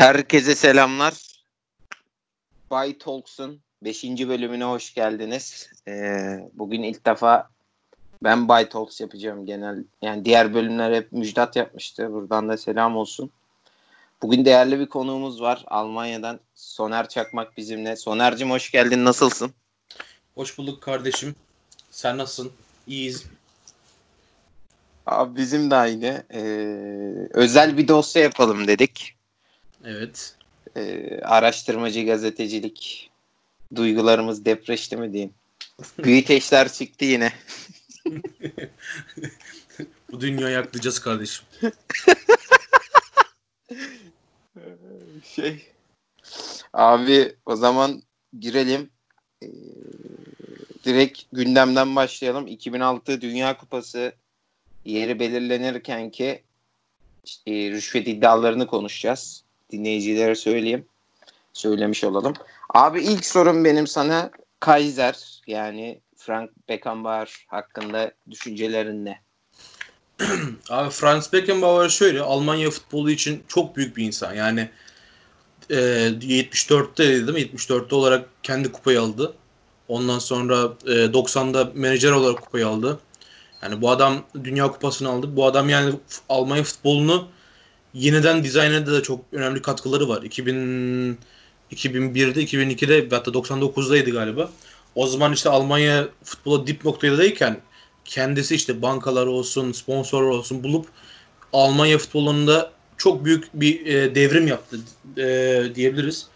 Herkese selamlar. Bay Talks'un 5. bölümüne hoş geldiniz. Ee, bugün ilk defa ben Bay Talks yapacağım genel. Yani diğer bölümler hep Müjdat yapmıştı. Buradan da selam olsun. Bugün değerli bir konuğumuz var. Almanya'dan Soner Çakmak bizimle. Soner'cim hoş geldin. Nasılsın? Hoş bulduk kardeşim. Sen nasılsın? İyiyiz. Abi bizim de aynı. Ee, özel bir dosya yapalım dedik. Evet. Ee, araştırmacı gazetecilik duygularımız depreşti mi diyeyim. Büyüteçler çıktı yine. Bu dünyayı yaklayacağız kardeşim. şey. Abi o zaman girelim. Ee, direkt gündemden başlayalım. 2006 Dünya Kupası yeri belirlenirken ki işte, rüşvet iddialarını konuşacağız. Dinleyicilere söyleyeyim. Söylemiş olalım. Abi ilk sorum benim sana Kaiser yani Frank Beckenbauer hakkında düşüncelerin ne? Abi Franz Beckenbauer şöyle Almanya futbolu için çok büyük bir insan. Yani e, 74'te değil mi? 74'te olarak kendi kupayı aldı. Ondan sonra e, 90'da menajer olarak kupayı aldı. Yani bu adam Dünya Kupası'nı aldı. Bu adam yani Almanya futbolunu yeniden dizayn ede de çok önemli katkıları var. 2000 2001'de, 2002'de hatta 99'daydı galiba. O zaman işte Almanya futbola dip noktadayken kendisi işte bankalar olsun, sponsor olsun bulup Almanya futbolunda çok büyük bir e, devrim yaptı e, diyebiliriz.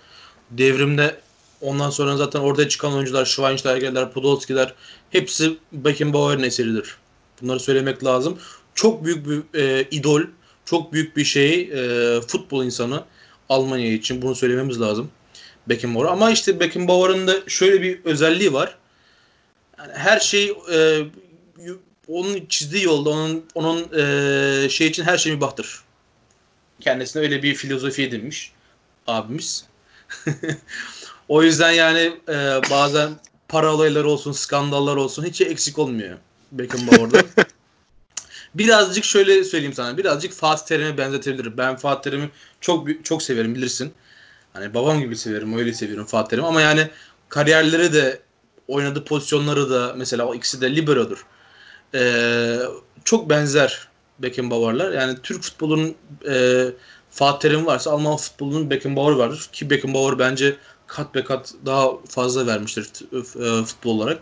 Devrimde ondan sonra zaten ortaya çıkan oyuncular Schweinsteiger'ler, Podolski'ler hepsi Beckenbauer'ın eseridir. Bunları söylemek lazım. Çok büyük bir e, idol, çok büyük bir şey e, futbol insanı Almanya için bunu söylememiz lazım. Beckenbauer. Ama işte Beckenbauer'ın da şöyle bir özelliği var. Yani her şey e, onun çizdiği yolda onun onun e, şey için her şey mübahtır. Kendisine öyle bir filozofi edinmiş abimiz. o yüzden yani e, bazen para olayları olsun, skandallar olsun hiç eksik olmuyor Beckenbauer'da. Birazcık şöyle söyleyeyim sana. Birazcık Fatih Terim'e benzetebilirim. Ben Fatih Terim'i çok çok severim bilirsin. Hani babam gibi severim, öyle seviyorum Fatih Terim ama yani kariyerleri de oynadığı pozisyonları da mesela o ikisi de liberodur. Ee, çok benzer Beckenbauer'lar. Yani Türk futbolunun e, Fatih Terim varsa Alman futbolunun Beckenbauer vardır. Ki Beckenbauer bence kat be kat daha fazla vermiştir e, futbol olarak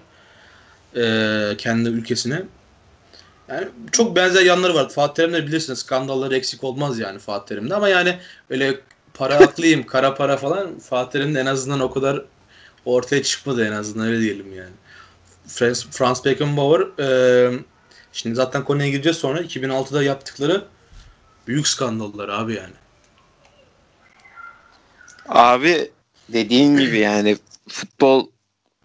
e, kendi ülkesine. Yani çok benzer yanları var. Fatih Terim'de bilirsiniz skandalları eksik olmaz yani Fatih Terim'de ama yani öyle para aklıyım, kara para falan Fatih Terim'de en azından o kadar ortaya çıkmadı en azından öyle diyelim yani. Franz, Franz Beckenbauer e, şimdi zaten konuya gireceğiz sonra 2006'da yaptıkları büyük skandallar abi yani. Abi dediğin gibi yani futbol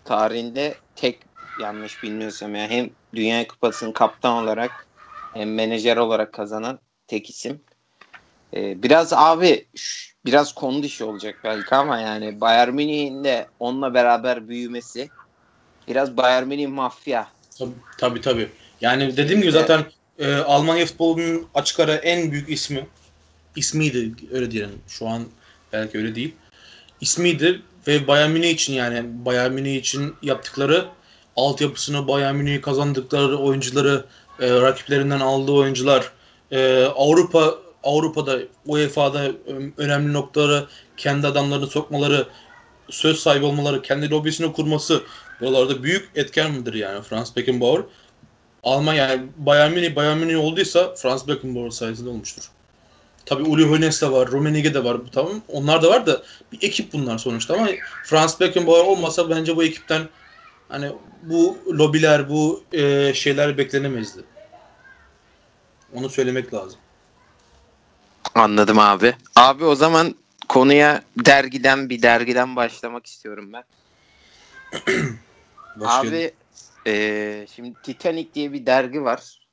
tarihinde tek yanlış bilmiyorsam yani hem Dünya Kupası'nın kaptan olarak hem menajer olarak kazanan tek isim. Ee, biraz abi biraz konu dışı olacak belki ama yani Bayern Münih'in de onunla beraber büyümesi biraz Bayern Münih mafya. Tabii tabii. tabii. Yani dediğim gibi zaten e, Almanya futbolunun açık ara en büyük ismi ismiydi öyle diyelim. Şu an belki öyle değil. İsmiydi ve Bayern Münih için yani Bayern Münih için yaptıkları altyapısını Bayern Münih'i kazandıkları oyuncuları e, rakiplerinden aldığı oyuncular e, Avrupa Avrupa'da UEFA'da önemli noktaları kendi adamlarını sokmaları söz sahibi olmaları kendi lobisini kurması buralarda büyük etken midir yani Franz Beckenbauer Almanya yani Bayern Münih Bayern Münih olduysa Franz Beckenbauer sayesinde olmuştur. Tabi Uli Hoeneß de var, Rummenigge de var. Tamam onlar da var da bir ekip bunlar sonuçta ama Franz Beckenbauer olmasa bence bu ekipten hani bu lobiler, bu e, şeyler beklenemezdi. Onu söylemek lazım. Anladım abi. Abi o zaman konuya dergiden bir dergiden başlamak istiyorum ben. abi e, şimdi Titanic diye bir dergi var.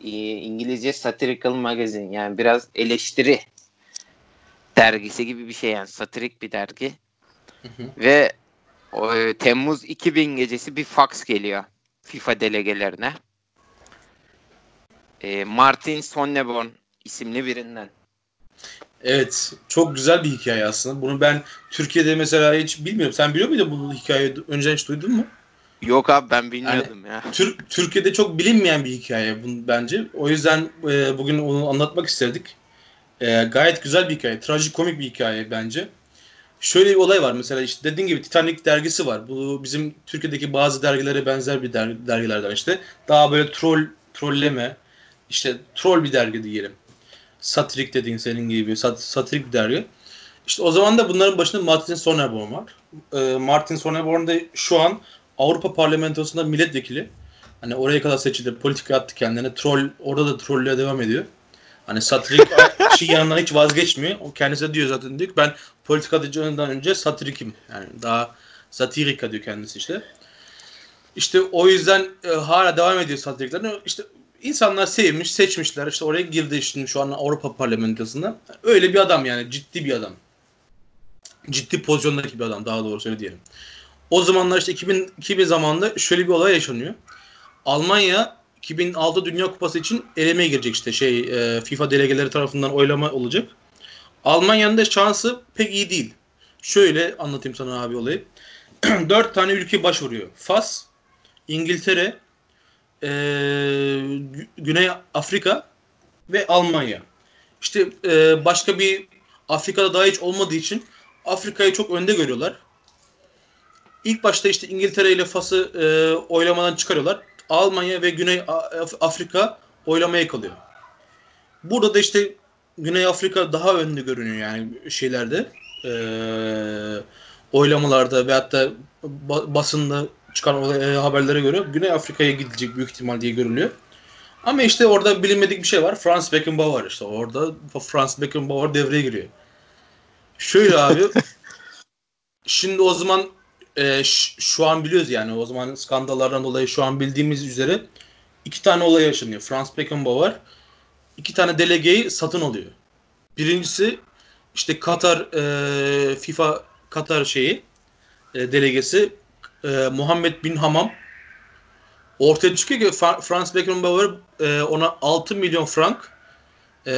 E, İngilizce satirical magazine yani biraz eleştiri dergisi gibi bir şey yani satirik bir dergi. Hı hı. Ve o, e, Temmuz 2000 gecesi bir fax geliyor FIFA delegelerine. E, Martin Sonneborn isimli birinden. Evet. Çok güzel bir hikaye aslında. Bunu ben Türkiye'de mesela hiç bilmiyorum. Sen biliyor muydun bu hikayeyi? Önceden hiç duydun mu? Yok abi ben bilmiyordum yani, ya. Türk Türkiye'de çok bilinmeyen bir hikaye bu bence. O yüzden e, bugün onu anlatmak istedik. E, gayet güzel bir hikaye. Trajikomik bir hikaye bence. Şöyle bir olay var mesela işte dediğin gibi Titanic dergisi var. Bu bizim Türkiye'deki bazı dergilere benzer bir dergi, dergilerden işte. Daha böyle troll trolleme işte troll bir dergi diyelim. Satirik dediğin senin gibi sat, satirik bir dergi. İşte o zaman da bunların başında Martin Sonneborn var. E, Martin Sonneborn da şu an Avrupa Parlamentosu'nda milletvekili. Hani oraya kadar seçildi. Politika attı kendine. Troll orada da trollüğe devam ediyor. Hani satirik şey yanından hiç vazgeçmiyor. O kendisi diyor zaten diyor ki ben politikacılığından önce satirikim. Yani daha satirika diyor kendisi işte. İşte o yüzden e, hala devam ediyor satiriklerine. İşte insanlar sevmiş, seçmişler. İşte oraya girdi şimdi şu an Avrupa Parlamentosu'nda. Öyle bir adam yani ciddi bir adam. Ciddi pozisyondaki bir adam daha doğru öyle diyelim. O zamanlar işte 2000, 2000 zamanında şöyle bir olay yaşanıyor. Almanya 2006 Dünya Kupası için elemeye girecek işte şey e, FIFA delegeleri tarafından oylama olacak. Almanya'nın da şansı pek iyi değil. Şöyle anlatayım sana abi olayı. Dört tane ülke başvuruyor. Fas, İngiltere, e, Güney Afrika ve Almanya. İşte e, başka bir Afrika'da daha hiç olmadığı için Afrika'yı çok önde görüyorlar. İlk başta işte İngiltere ile Fas'ı e, oylamadan çıkarıyorlar. Almanya ve Güney Afrika oylamaya kalıyor. Burada da işte Güney Afrika daha önde görünüyor yani şeylerde. E, oylamalarda ve hatta basında çıkan e, haberlere göre Güney Afrika'ya gidilecek büyük ihtimal diye görülüyor. Ama işte orada bilinmedik bir şey var. Franz Beckenbauer işte. Orada Franz Beckenbauer devreye giriyor. Şöyle abi. şimdi o zaman e, şu an biliyoruz yani o zaman skandallardan dolayı şu an bildiğimiz üzere iki tane olay yaşanıyor. Franz Beckenbauer iki tane delegeyi satın alıyor. Birincisi işte Katar e, FIFA Katar şeyi e, delegesi e, Muhammed Bin Hamam ortaya çıkıyor ki Franz Beckenbauer e, ona 6 milyon frank e,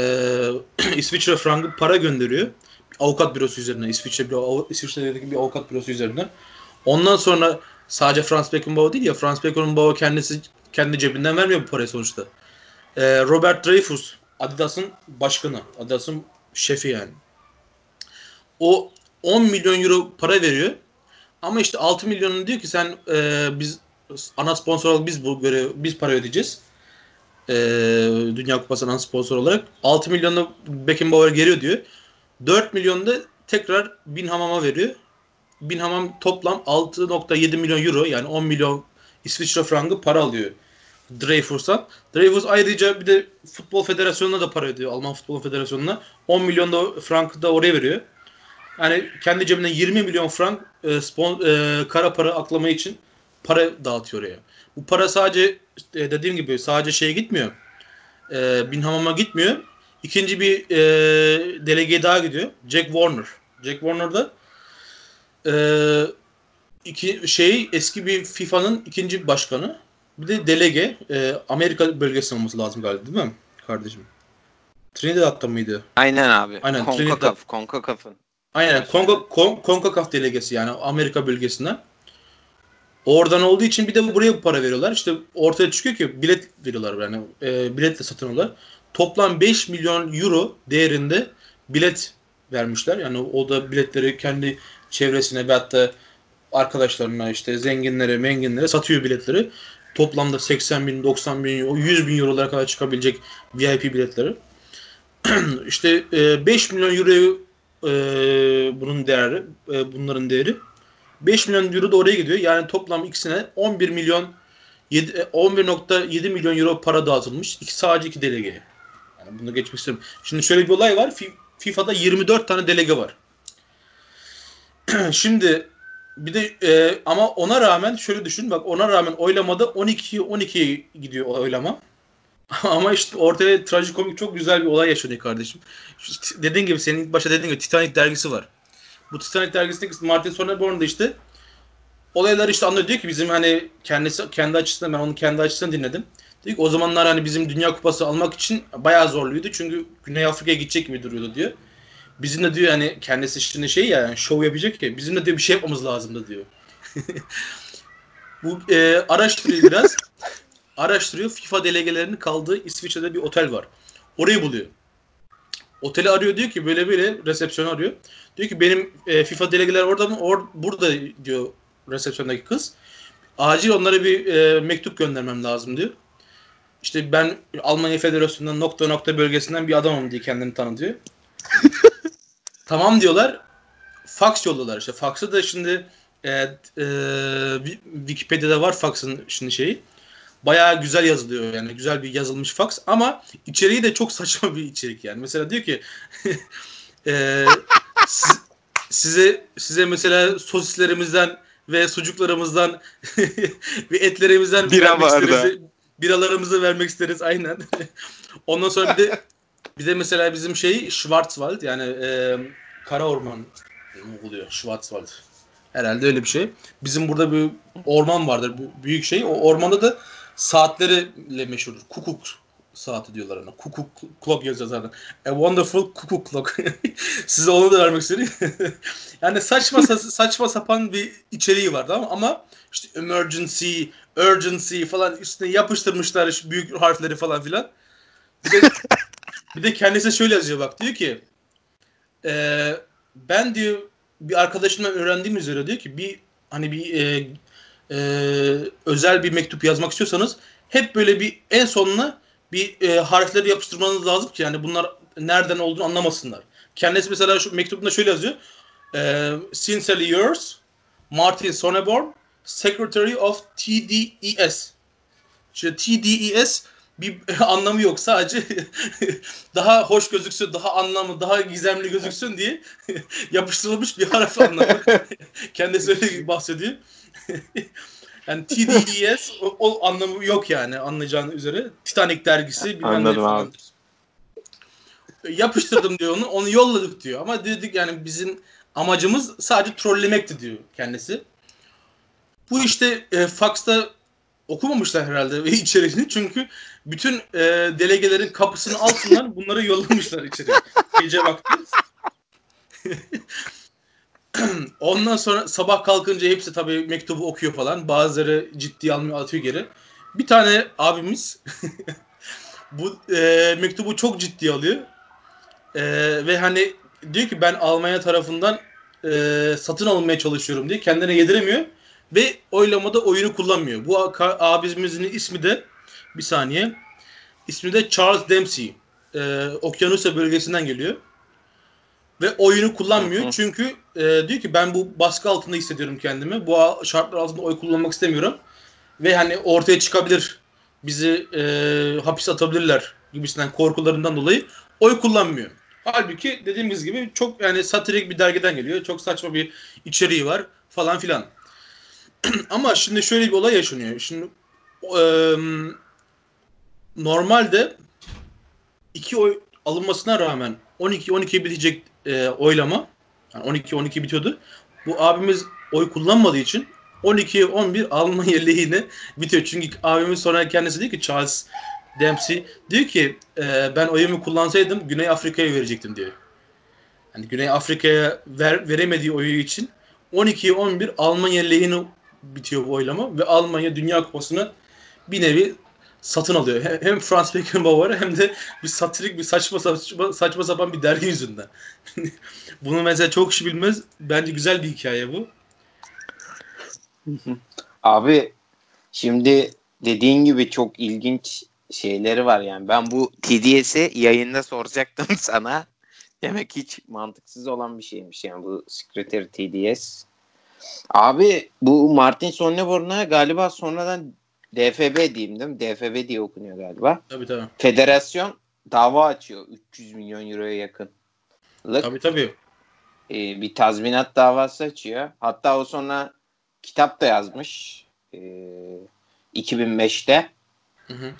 İsviçre frangı para gönderiyor. Avukat bürosu üzerine İsviçre bir İsviçre'deki bir avukat bürosu üzerine. Ondan sonra sadece Franz Beckenbauer değil ya Franz Beckenbauer kendisi kendi cebinden vermiyor bu parayı sonuçta. Ee, Robert Dreyfus Adidas'ın başkanı. Adidas'ın şefi yani. O 10 milyon euro para veriyor. Ama işte 6 milyonunu diyor ki sen e, biz ana sponsor olarak biz bu görev biz para ödeyeceğiz. E, Dünya Kupası ana sponsor olarak. 6 milyonu Beckenbauer geliyor diyor. 4 milyonu da tekrar Bin Hamam'a veriyor. Bin Hamam toplam 6.7 milyon euro yani 10 milyon İsviçre frangı para alıyor Dreyfus'tan. Dreyfus ayrıca bir de Futbol Federasyonu'na da para ödüyor. Alman Futbol Federasyonu'na. 10 milyon da frank da oraya veriyor. Yani kendi cebinden 20 milyon frank e, spon, e, kara para aklama için para dağıtıyor oraya. Bu para sadece e, dediğim gibi sadece şeye gitmiyor. E, Bin Hamam'a gitmiyor. İkinci bir e, delege daha gidiyor. Jack Warner. Jack Warner da e, iki şey eski bir FIFA'nın ikinci başkanı. Bir de delege e, Amerika bölgesi olması lazım galiba değil mi kardeşim? Trinidad'da mıydı? Aynen abi. Aynen CONCACAF, CONCACAF'ın. Aynen Kongo, Kon, CONCACAF delegesi yani Amerika bölgesinden. Oradan olduğu için bir de buraya para veriyorlar. İşte ortaya çıkıyor ki bilet veriyorlar yani e, biletle satın alıyorlar. Toplam 5 milyon euro değerinde bilet vermişler. Yani o da biletleri kendi çevresine ve hatta arkadaşlarına işte zenginlere, menginlere satıyor biletleri. Toplamda 80 bin, 90 bin, 100 bin eurolara kadar çıkabilecek VIP biletleri. işte e, 5 milyon euro e, bunun değeri, e, bunların değeri. 5 milyon euro da oraya gidiyor. Yani toplam ikisine 11 milyon 11.7 e, milyon euro para dağıtılmış. İki, sadece iki delege. Yani bunu geçmek istiyorum. Şimdi şöyle bir olay var. FIFA'da 24 tane delege var. Şimdi bir de e, ama ona rağmen şöyle düşün bak ona rağmen oylamada 12 12 gidiyor oylama. ama işte ortaya trajikomik çok güzel bir olay yaşanıyor kardeşim. İşte dediğin gibi senin başta dediğin gibi Titanic dergisi var. Bu Titanic dergisindeki Martin Sonneborn da işte olaylar işte anlıyor diyor ki bizim hani kendisi kendi açısından ben onu kendi açısından dinledim. Diyor ki o zamanlar hani bizim Dünya Kupası almak için bayağı zorluydu. Çünkü Güney Afrika'ya gidecek gibi duruyordu diyor. Bizim de diyor hani kendisi şimdi şey ya yani şov yapacak ya bizim de diyor bir şey yapmamız lazım da diyor. Bu e, araştırıyor biraz. araştırıyor. FIFA delegelerinin kaldığı İsviçre'de bir otel var. Orayı buluyor. Oteli arıyor diyor ki böyle böyle resepsiyonu arıyor. Diyor ki benim e, FIFA delegeler orada mı? Or, burada diyor resepsiyondaki kız. Acil onlara bir e, mektup göndermem lazım diyor. İşte ben Almanya Federasyonu'ndan nokta nokta bölgesinden bir adamım diye kendini tanıtıyor. Tamam diyorlar. Fax yolladılar işte. Fax'ı da şimdi e, e, Wikipedia'da var fax'ın şimdi şeyi. Bayağı güzel yazılıyor yani. Güzel bir yazılmış fax ama içeriği de çok saçma bir içerik yani. Mesela diyor ki e, siz, size size mesela sosislerimizden ve sucuklarımızdan ve etlerimizden Bira vardı. Biralarımızı vermek isteriz aynen. Ondan sonra bir de bir de mesela bizim şey Schwarzwald yani e, Kara Orman oluyor Schwarzwald. Herhalde öyle bir şey. Bizim burada bir orman vardır büyük şey. O ormanda da saatleriyle meşhurdur. Kukuk saati diyorlar ona. Kukuk clock yazıyor zaten. A wonderful kukuk clock. Size onu da vermek istedim. yani saçma saçma sapan bir içeriği var tamam ama işte emergency, urgency falan üstüne yapıştırmışlar büyük harfleri falan filan. Bir de kendisi şöyle yazıyor bak diyor ki e, ben diyor bir arkadaşımdan öğrendiğim üzere diyor ki bir hani bir e, e, özel bir mektup yazmak istiyorsanız hep böyle bir en sonuna bir e, harfleri yapıştırmanız lazım ki yani bunlar nereden olduğunu anlamasınlar. Kendisi mesela şu mektubunda şöyle yazıyor. E, Sincerely yours Martin Sonneborn Secretary of TDES. İşte TDES bir anlamı yok sadece daha hoş gözüksün, daha anlamı, daha gizemli gözüksün diye yapıştırılmış bir harf anlamı. Kendisi öyle bahsediyor. yani TDES o, o anlamı yok yani anlayacağın üzere. Titanic dergisi Anladım abi. Yapıştırdım diyor onu. Onu yolladık diyor. Ama dedik yani bizim amacımız sadece trollemekti diyor kendisi. Bu işte e, faxta okumamışlar herhalde ve içeriğini çünkü bütün e, delegelerin kapısını altından bunları yollamışlar içeri. Gece vakti. Ondan sonra sabah kalkınca hepsi tabii mektubu okuyor falan. Bazıları ciddi almıyor atıyor geri. Bir tane abimiz bu e, mektubu çok ciddi alıyor. E, ve hani diyor ki ben Almanya tarafından e, satın almaya çalışıyorum diye kendine yediremiyor. Ve oylamada oyunu kullanmıyor. Bu abimizin ismi de bir saniye. İsmi de Charles Dempsey. Ee, Okyanusa bölgesinden geliyor. Ve oyunu kullanmıyor. Hı hı. Çünkü e, diyor ki ben bu baskı altında hissediyorum kendimi. Bu şartlar altında oy kullanmak istemiyorum. Ve hani ortaya çıkabilir. Bizi e, hapis atabilirler gibisinden korkularından dolayı oy kullanmıyor. Halbuki dediğimiz gibi çok yani satirik bir dergiden geliyor. Çok saçma bir içeriği var falan filan. Ama şimdi şöyle bir olay yaşanıyor. Şimdi e, normalde iki oy alınmasına rağmen 12-12 bitecek e, oylama yani 12-12 bitiyordu. Bu abimiz oy kullanmadığı için 12-11 Almanya lehine bitiyor. Çünkü abimiz sonra kendisi diyor ki Charles Dempsey diyor ki e, ben oyumu kullansaydım Güney Afrika'ya verecektim diyor. Yani Güney Afrika'ya ver, veremediği oyu için 12-11 Almanya lehine bitiyor bu oylama ve Almanya Dünya Kupası'nı bir nevi satın alıyor. Hem Franz Beckenbauer hem de bir satirik bir saçma saçma, saçma sapan bir dergi yüzünden. Bunu mesela çok kişi bilmez. Bence güzel bir hikaye bu. Abi şimdi dediğin gibi çok ilginç şeyleri var yani. Ben bu TDS'i yayında soracaktım sana. Demek hiç mantıksız olan bir şeymiş yani bu Secretary TDS. Abi bu Martin Sonneborn'a galiba sonradan DFB diyeyim değil mi? DFB diye okunuyor galiba. Tabii tabii. Federasyon dava açıyor 300 milyon euroya yakın. Tabii tabii. Ee, bir tazminat davası açıyor. Hatta o sonra kitap da yazmış. Ee, 2005'te. Hı hı.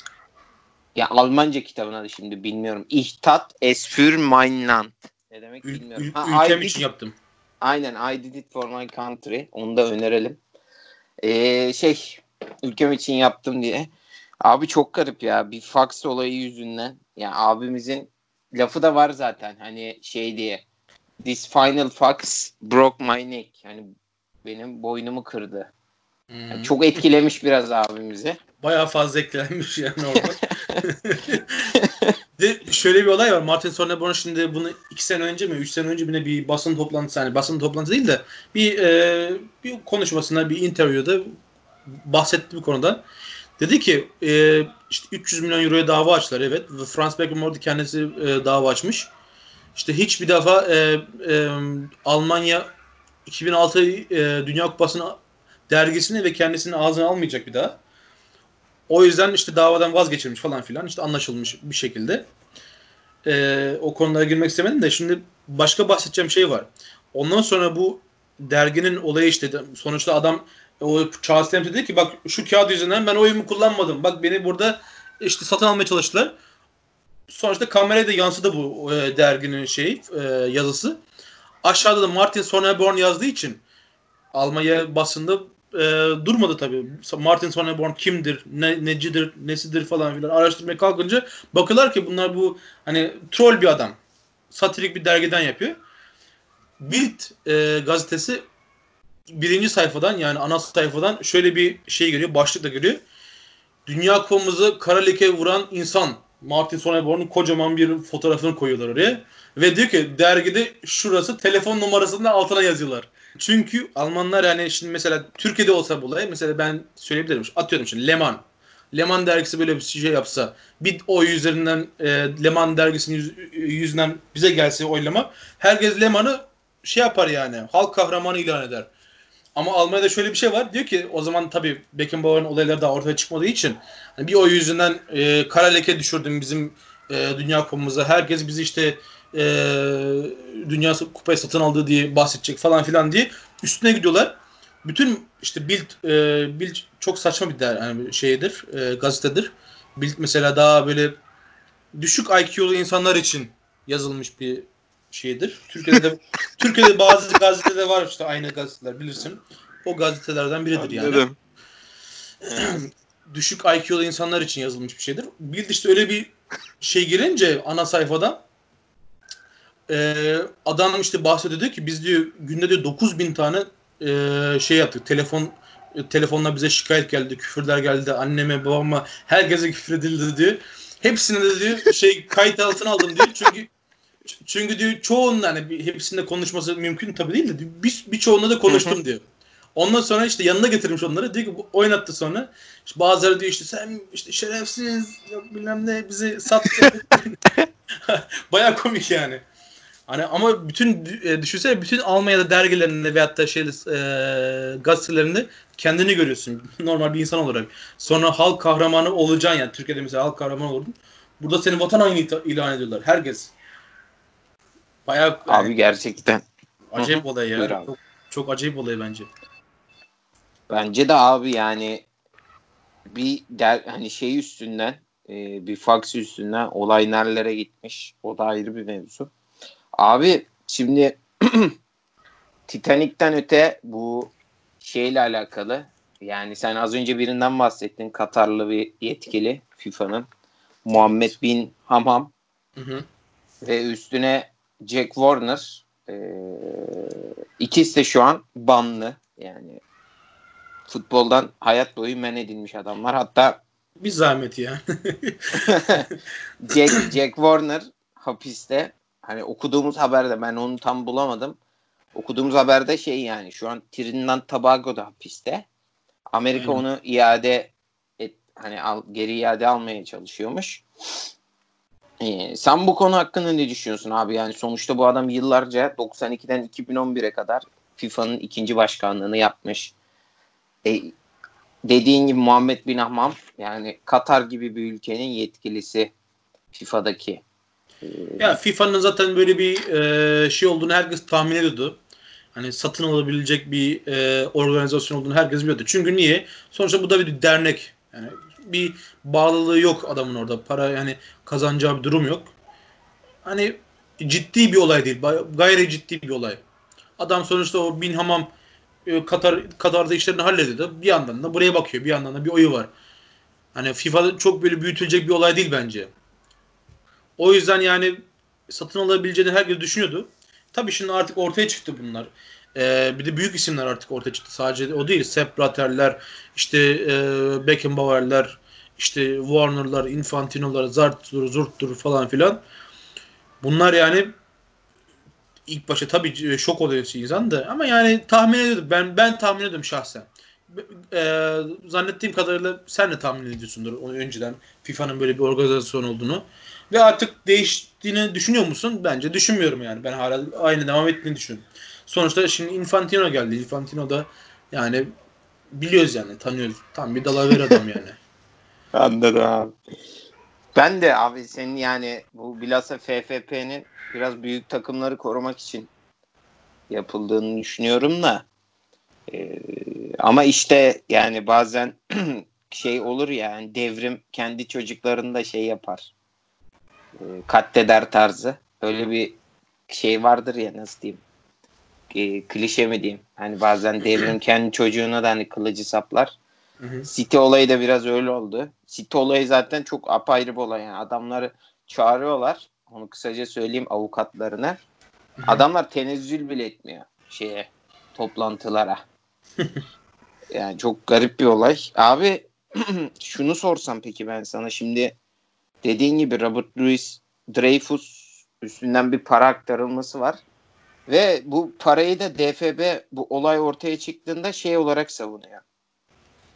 Ya Almanca kitabına da şimdi bilmiyorum. İhtat es für mein Land. Ne demek bilmiyorum. Ül- ha, ülkem için yaptım. Aynen I did it for my country. Onu da önerelim. Ee, şey ülkem için yaptım diye. Abi çok garip ya. Bir fax olayı yüzünden. Ya yani abimizin lafı da var zaten. Hani şey diye. this final fox broke my neck. Yani benim boynumu kırdı. Hmm. Yani çok etkilemiş biraz abimizi. Bayağı fazla eklenmiş yani orada. de şöyle bir olay var. Martin Sonneborn şimdi bunu iki sene önce mi, üç sene önce mi bir basın toplantısı, yani basın toplantısı değil de bir e, bir konuşmasında, bir interview'da bahsetti bir konuda. Dedi ki e, işte 300 milyon euroya dava açtılar evet. Ve Franz Beckenbauer kendisi e, dava açmış. İşte hiçbir defa e, e, Almanya 2006 e, Dünya Kupası'nı dergisini ve kendisini ağzına almayacak bir daha. O yüzden işte davadan vazgeçilmiş falan filan işte anlaşılmış bir şekilde. Ee, o konulara girmek istemedim de şimdi başka bahsedeceğim şey var. Ondan sonra bu derginin olayı işte sonuçta adam o Charles Dempsey dedi ki bak şu kağıt yüzünden ben oyumu kullanmadım. Bak beni burada işte satın almaya çalıştılar. Sonuçta kameraya da yansıdı bu e, derginin şey e, yazısı. Aşağıda da Martin Sonneborn yazdığı için Almanya basında e, durmadı tabii. Martin Sonneborn kimdir, ne, necidir, nesidir falan filan araştırmaya kalkınca bakıyorlar ki bunlar bu hani troll bir adam. Satirik bir dergiden yapıyor. Bild e, gazetesi birinci sayfadan yani ana sayfadan şöyle bir şey geliyor, başlıkla geliyor. Dünya kupamızı kara leke vuran insan Martin Sonneborn'un kocaman bir fotoğrafını koyuyorlar oraya. Ve diyor ki dergide şurası telefon numarasının altına yazıyorlar. Çünkü Almanlar yani şimdi mesela Türkiye'de olsa bu olay mesela ben söyleyebilirim. Atıyorum şimdi Leman. Leman dergisi böyle bir şey yapsa bir oy üzerinden e, Leman dergisinin yüz, yüzünden bize gelse oylama herkes Leman'ı şey yapar yani halk kahramanı ilan eder. Ama Almanya'da şöyle bir şey var. Diyor ki o zaman tabii Beckenbauer'ın olayları daha ortaya çıkmadığı için hani bir oy yüzünden e, kara leke düşürdüm bizim e, dünya kupamıza. Herkes bizi işte e, dünya kupayı satın aldığı diye bahsedecek falan filan diye üstüne gidiyorlar. Bütün işte Bild, e, Bild çok saçma bir der, yani şeydir, e, gazetedir. Bild mesela daha böyle düşük IQ'lu insanlar için yazılmış bir şeydir. Türkiye'de de Türkiye'de bazı gazeteler var işte aynı gazeteler bilirsin. O gazetelerden biridir yani. düşük IQ'lu insanlar için yazılmış bir şeydir. Bild işte öyle bir şey girince ana sayfadan e, adam işte bahsediyor diyor ki biz diyor günde diyor 9000 tane e, şey yaptık. Telefon e, telefonla bize şikayet geldi, küfürler geldi. Anneme, babama herkese küfür edildi diyor. Hepsini de diyor şey kayıt altına aldım diyor. Çünkü çünkü diyor çoğunun hani hepsinde konuşması mümkün tabii değil de bir, birçoğunla da konuştum diyor. Ondan sonra işte yanına getirmiş onları. Diyor ki oynattı sonra. İşte bazıları diyor işte sen işte şerefsiz yok bilmem ne bizi sattı. Baya komik yani. Hani ama bütün e, düşünsene bütün Almanya'da dergilerinde veyahut da şey e, gazetelerinde kendini görüyorsun normal bir insan olarak. Sonra halk kahramanı olacaksın yani Türkiye'de mesela halk kahramanı olurdun. Burada seni vatan haini ilan ediyorlar herkes. Bayağı abi gerçekten acayip olay ya. Çok, çok acayip olay bence. Bence de abi yani bir der hani şey üstünden e, bir fax üstünden olay nerelere gitmiş. O da ayrı bir mevzu. Abi şimdi Titanic'ten öte bu şeyle alakalı yani sen az önce birinden bahsettin Katarlı bir yetkili FIFA'nın Muhammed Bin Hamam hı hı. ve üstüne Jack Warner ee, ikisi de şu an banlı yani futboldan hayat boyu men edilmiş adamlar hatta bir zahmet ya. Jack, Jack Warner hapiste hani okuduğumuz haberde ben onu tam bulamadım. Okuduğumuz haberde şey yani şu an Trinidad Tobago'da hapiste. Amerika Aynen. onu iade et, hani al, geri iade almaya çalışıyormuş. Ee, sen bu konu hakkında ne düşünüyorsun abi? Yani sonuçta bu adam yıllarca 92'den 2011'e kadar FIFA'nın ikinci başkanlığını yapmış. E, dediğin gibi Muhammed Bin Ahmam yani Katar gibi bir ülkenin yetkilisi FIFA'daki. Ya FIFA'nın zaten böyle bir e, şey olduğunu herkes tahmin ediyordu. Hani satın alabilecek bir e, organizasyon olduğunu herkes biliyordu. Çünkü niye? Sonuçta bu da bir dernek. Yani bir bağlılığı yok adamın orada. Para yani kazanacağı bir durum yok. Hani ciddi bir olay değil. Gayri ciddi bir olay. Adam sonuçta o Bin Hamam e, Katar Katar'da işlerini hallediyor. Bir yandan da buraya bakıyor. Bir yandan da bir oyu var. Hani FIFA'da çok böyle büyütülecek bir olay değil bence. O yüzden yani satın alabileceğini herkes düşünüyordu. tabii şimdi artık ortaya çıktı bunlar. Ee, bir de büyük isimler artık ortaya çıktı. Sadece o değil. Sepp Blatter'ler, işte e, Beckenbauer'ler, işte Warner'lar, Infantino'lar, Zart'tur, Zurt'tur falan filan. Bunlar yani ilk başta tabii şok oluyor insan da ama yani tahmin ediyordum. Ben ben tahmin ediyordum şahsen. E, zannettiğim kadarıyla sen de tahmin ediyorsundur önceden FIFA'nın böyle bir organizasyon olduğunu. Ve artık değiştiğini düşünüyor musun? Bence düşünmüyorum yani. Ben hala aynı devam ettiğini düşünüyorum. Sonuçta şimdi Infantino geldi. Infantino da yani biliyoruz yani tanıyoruz. Tam bir dalaver adam yani. Anladım abi. Ben de abi senin yani bu bilhassa FFP'nin biraz büyük takımları korumak için yapıldığını düşünüyorum da ee, ama işte yani bazen şey olur ya yani devrim kendi çocuklarında şey yapar katleder tarzı öyle bir şey vardır ya nasıl diyeyim e, klişe mi diyeyim hani bazen devrim kendi çocuğuna da hani kılıcı saplar City olayı da biraz öyle oldu. City olayı zaten çok apayrı bir olay. Yani adamları çağırıyorlar. Onu kısaca söyleyeyim avukatlarına. Adamlar tenezzül bile etmiyor şeye toplantılara. yani çok garip bir olay. Abi şunu sorsam peki ben sana şimdi dediğin gibi Robert Louis Dreyfus üstünden bir para aktarılması var. Ve bu parayı da DFB bu olay ortaya çıktığında şey olarak savunuyor.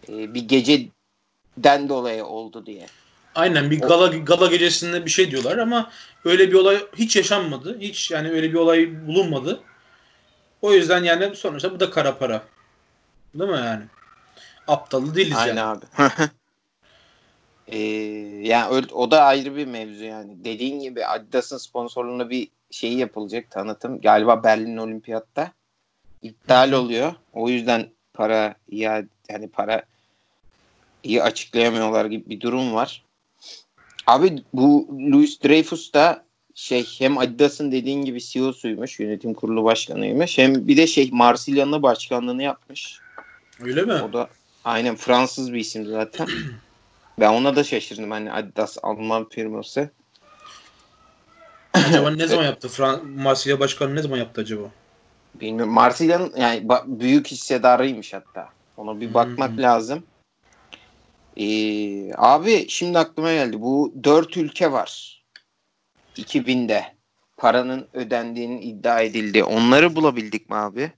Ee, bir geceden dolayı oldu diye. Aynen bir gala gala gecesinde bir şey diyorlar ama öyle bir olay hiç yaşanmadı. Hiç yani öyle bir olay bulunmadı. O yüzden yani sonuçta bu da kara para. Değil mi yani? Aptalı değiliz Aynen yani. abi. ee, yani o da ayrı bir mevzu yani. Dediğin gibi Adidas'ın sponsorluğunda bir şey yapılacak tanıtım. Galiba Berlin Olimpiyat'ta iptal oluyor. O yüzden para ya yani para iyi açıklayamıyorlar gibi bir durum var. Abi bu Louis Dreyfus da şey hem Adidas'ın dediğin gibi CEO'suymuş, yönetim kurulu başkanıymış. Hem bir de şey Marsilya'nın başkanlığını yapmış. Öyle mi? O da aynen Fransız bir isim zaten. Ben ona da şaşırdım hani Adidas Alman firması. Acaba ne zaman yaptı? Fran Marsilya başkanı ne zaman yaptı acaba? Bilmiyorum. Marsilya'nın yani büyük hissedarıymış hatta. Ona bir bakmak hmm. lazım. Ee, abi şimdi aklıma geldi. Bu dört ülke var. 2000'de paranın ödendiğinin iddia edildi. Onları bulabildik mi abi?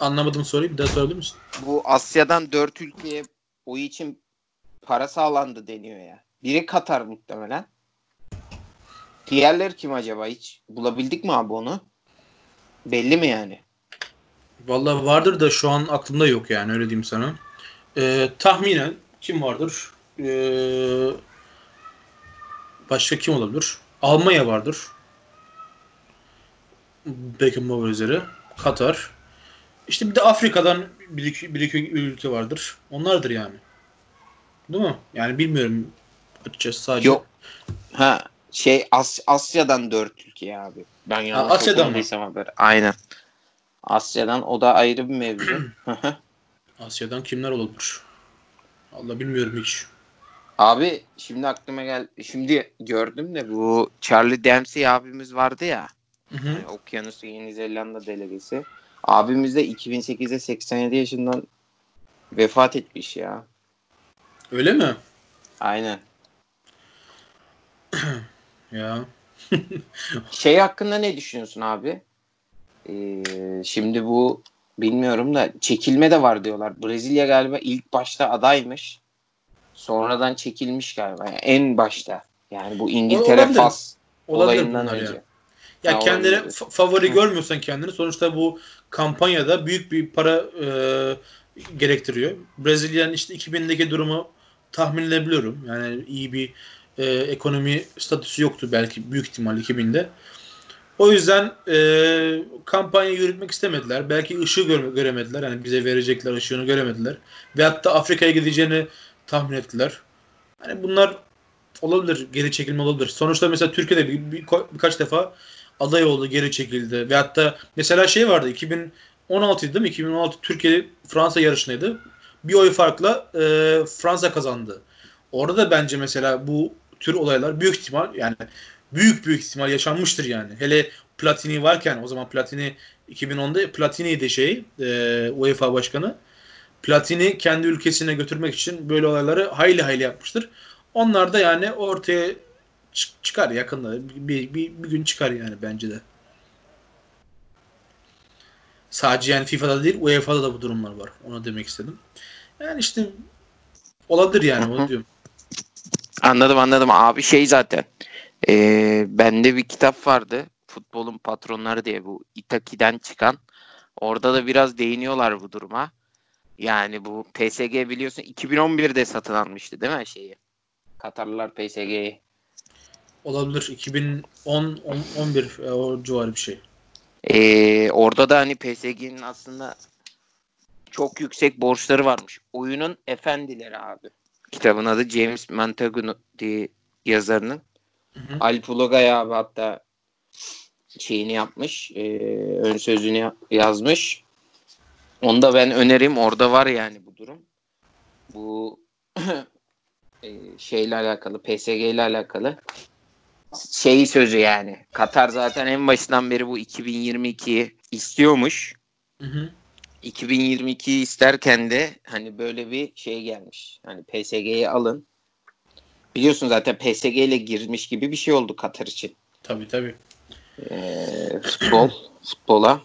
Anlamadım soruyu bir daha sorabilir misin? Bu Asya'dan dört ülkeye o için para sağlandı deniyor ya. Biri Katar muhtemelen. Diğerleri kim acaba hiç? Bulabildik mi abi onu? Belli mi yani? Vallahi vardır da şu an aklımda yok yani öyle diyeyim sana. Ee, tahminen kim vardır? Ee, başka kim olabilir? Almanya vardır. Beckenbauer üzere. Katar. İşte bir de Afrika'dan bir iki, bir iki ülke vardır. Onlardır yani. Değil mi? Yani bilmiyorum açıkçası sadece. Yok. Ha şey As Asya'dan dört ülke abi. Ben yanlış ha, Asya'dan mı? haber. Aynen. Asya'dan o da ayrı bir mevzu. Asya'dan kimler olabilir? Allah bilmiyorum hiç. Abi şimdi aklıma gel şimdi gördüm de bu Charlie Dempsey abimiz vardı ya. Hı hı. Yani Okyanus Yeni Zelanda delegesi. Abimiz de 2008'de 87 yaşından vefat etmiş ya. Öyle mi? Aynen. ya. şey hakkında ne düşünüyorsun abi? Ee, şimdi bu bilmiyorum da çekilme de var diyorlar. Brezilya galiba ilk başta adaymış. Sonradan çekilmiş galiba. Yani en başta. Yani bu İngiltere olabilir. Fas olayından önce. Ya, ya kendine favori görmüyorsan kendini sonuçta bu kampanyada büyük bir para e, gerektiriyor. Brezilya'nın işte 2000'deki durumu tahmin edebiliyorum. Yani iyi bir e, ekonomi statüsü yoktu belki büyük ihtimal 2000'de. O yüzden e, kampanya yürütmek istemediler. Belki ışığı göre, göremediler. Yani bize verecekler ışığını göremediler. Ve hatta Afrika'ya gideceğini tahmin ettiler. Hani bunlar olabilir. Geri çekilme olabilir. Sonuçta mesela Türkiye'de bir, bir, birkaç defa aday oldu, geri çekildi. Ve hatta mesela şey vardı 2016 değil mi? 2016 Türkiye Fransa yarışındaydı. Bir oy farkla e, Fransa kazandı. Orada da bence mesela bu tür olaylar büyük ihtimal yani büyük büyük ihtimal yaşanmıştır yani. Hele Platini varken o zaman Platini 2010'da Platini'ydi şey e, UEFA başkanı. Platini kendi ülkesine götürmek için böyle olayları hayli hayli yapmıştır. Onlar da yani ortaya çık- çıkar yakında. Bir, bir, bir gün çıkar yani bence de. Sadece yani FIFA'da değil UEFA'da da bu durumlar var. Onu demek istedim. Yani işte olabilir yani onu diyorum. Anladım anladım abi şey zaten. Ee, bende bir kitap vardı. Futbolun patronları diye bu Itaki'den çıkan. Orada da biraz değiniyorlar bu duruma. Yani bu PSG biliyorsun 2011'de satın almıştı değil mi şeyi? Katarlılar PSG'yi. Olabilir. 2010 on- 11 e, o civarı bir şey. Ee, orada da hani PSG'nin aslında çok yüksek borçları varmış. Oyunun efendileri abi. Kitabın adı James Montagu diye yazarının. Hı hı. Alp Ulugay abi hatta şeyini yapmış. E, ön sözünü ya- yazmış. Onu da ben önerim. Orada var yani bu durum. Bu e, şeyle alakalı, PSG ile alakalı şey sözü yani. Katar zaten en başından beri bu 2022'yi istiyormuş. Hı hı. 2022'yi isterken de hani böyle bir şey gelmiş. Hani PSG'yi alın. Biliyorsun zaten PSG ile girmiş gibi bir şey oldu Katar için. Tabii tabii. Ee, futbol, futbola.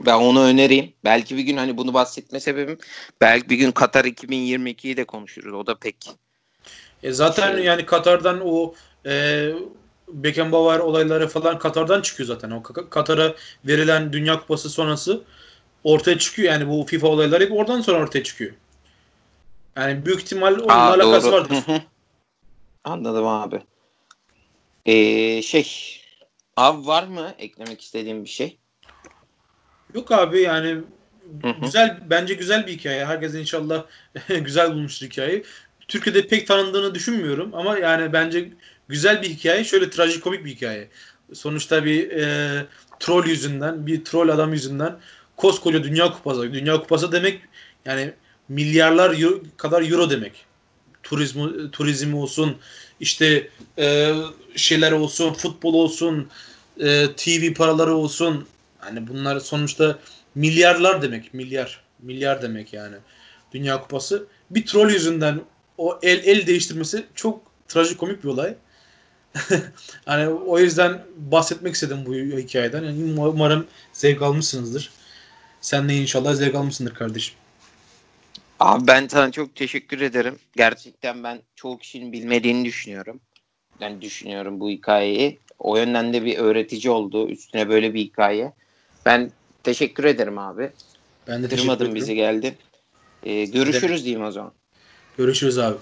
Ben onu önereyim. Belki bir gün hani bunu bahsetme sebebim belki bir gün Katar 2022'yi de konuşuruz. O da pek E zaten Şey- yani Katar'dan o e, Beckenbauer olayları falan Katar'dan çıkıyor zaten. O Ka- Katar'a verilen Dünya Kupası sonrası ortaya çıkıyor. Yani bu FIFA olayları hep oradan sonra ortaya çıkıyor. Yani büyük ihtimal onunla Aa, alakası doğru. vardır. Hı hı. Anladım abi. Ee, şey abi var mı eklemek istediğim bir şey? Yok abi yani Hı hı. güzel bence güzel bir hikaye. Herkes inşallah güzel bulmuştur hikayeyi. Türkiye'de pek tanındığını düşünmüyorum ama yani bence güzel bir hikaye. Şöyle trajikomik bir hikaye. Sonuçta bir e, troll yüzünden, bir troll adam yüzünden koskoca Dünya Kupası. Dünya Kupası demek yani milyarlar euro- kadar euro demek. Turizmi, turizmi olsun, işte e, şeyler olsun, futbol olsun, e, TV paraları olsun. Hani bunlar sonuçta milyarlar demek. Milyar. Milyar demek yani. Dünya Kupası. Bir troll yüzünden o el el değiştirmesi çok trajikomik bir olay. hani o yüzden bahsetmek istedim bu hikayeden. Yani umarım zevk almışsınızdır. Sen de inşallah zevk almışsındır kardeşim. Abi ben sana çok teşekkür ederim. Gerçekten ben çoğu kişinin bilmediğini düşünüyorum. Ben düşünüyorum bu hikayeyi. O yönden de bir öğretici oldu. Üstüne böyle bir hikaye. Ben teşekkür ederim abi. Ben de teşekkür Kırmadın ederim. bizi geldin. Ee, görüşürüz diyeyim o zaman. Görüşürüz abi.